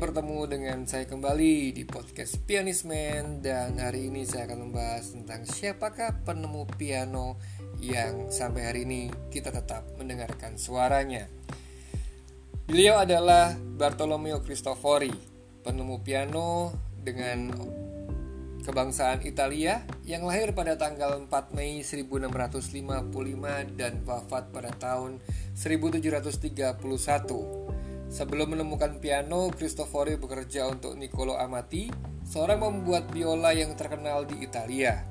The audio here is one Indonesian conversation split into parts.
bertemu dengan saya kembali di podcast Pianisman dan hari ini saya akan membahas tentang siapakah penemu piano yang sampai hari ini kita tetap mendengarkan suaranya. Beliau adalah Bartolomeo Cristofori, penemu piano dengan kebangsaan Italia yang lahir pada tanggal 4 Mei 1655 dan wafat pada tahun 1731. Sebelum menemukan piano, Cristofori bekerja untuk Niccolo Amati, seorang pembuat biola yang terkenal di Italia.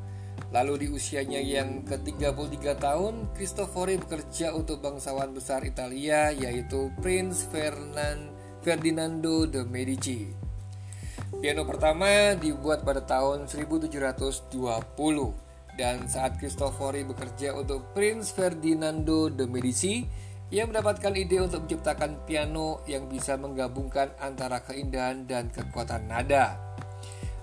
Lalu di usianya yang ke-33 tahun, Cristofori bekerja untuk bangsawan besar Italia yaitu Prince Ferdinand, Ferdinando de Medici. Piano pertama dibuat pada tahun 1720 dan saat Cristofori bekerja untuk Prince Ferdinando de Medici, ia mendapatkan ide untuk menciptakan piano yang bisa menggabungkan antara keindahan dan kekuatan nada.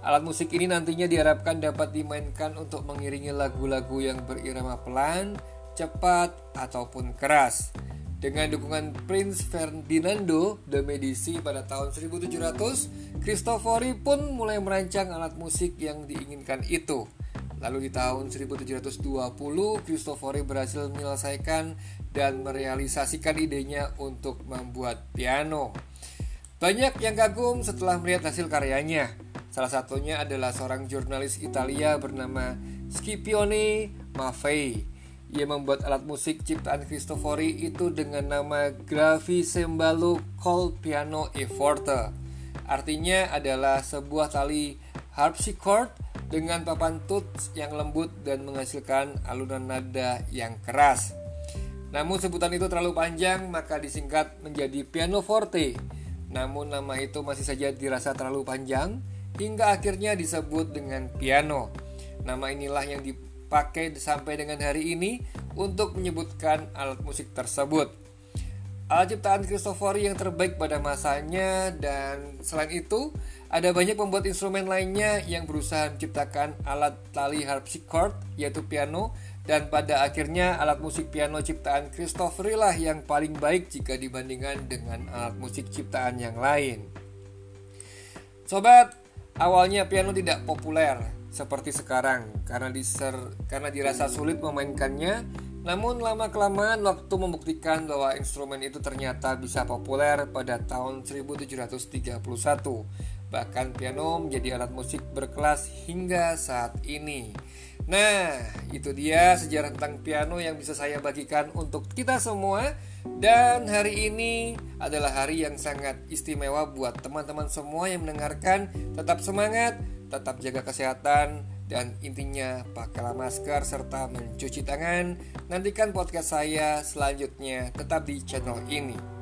Alat musik ini nantinya diharapkan dapat dimainkan untuk mengiringi lagu-lagu yang berirama pelan, cepat, ataupun keras. Dengan dukungan Prince Ferdinando de Medici pada tahun 1700, Cristofori pun mulai merancang alat musik yang diinginkan itu. Lalu di tahun 1720, Cristofori berhasil menyelesaikan dan merealisasikan idenya untuk membuat piano. Banyak yang kagum setelah melihat hasil karyanya. Salah satunya adalah seorang jurnalis Italia bernama Scipione Maffei. Ia membuat alat musik ciptaan Cristofori itu dengan nama Gravicembalo Col Piano e Forte. Artinya adalah sebuah tali harpsichord dengan papan tut yang lembut dan menghasilkan alunan nada yang keras. Namun sebutan itu terlalu panjang maka disingkat menjadi pianoforte. Namun nama itu masih saja dirasa terlalu panjang hingga akhirnya disebut dengan piano. Nama inilah yang dipakai sampai dengan hari ini untuk menyebutkan alat musik tersebut. Alat ciptaan Cristofori yang terbaik pada masanya dan selain itu ada banyak pembuat instrumen lainnya yang berusaha menciptakan alat tali harpsichord yaitu piano dan pada akhirnya alat musik piano ciptaan Christopher lah yang paling baik jika dibandingkan dengan alat musik ciptaan yang lain. Sobat, awalnya piano tidak populer seperti sekarang karena diser karena dirasa sulit memainkannya. Namun lama kelamaan waktu membuktikan bahwa instrumen itu ternyata bisa populer pada tahun 1731. Bahkan piano menjadi alat musik berkelas hingga saat ini. Nah, itu dia sejarah tentang piano yang bisa saya bagikan untuk kita semua. Dan hari ini adalah hari yang sangat istimewa buat teman-teman semua yang mendengarkan. Tetap semangat, tetap jaga kesehatan, dan intinya pakailah masker serta mencuci tangan. Nantikan podcast saya selanjutnya tetap di channel ini.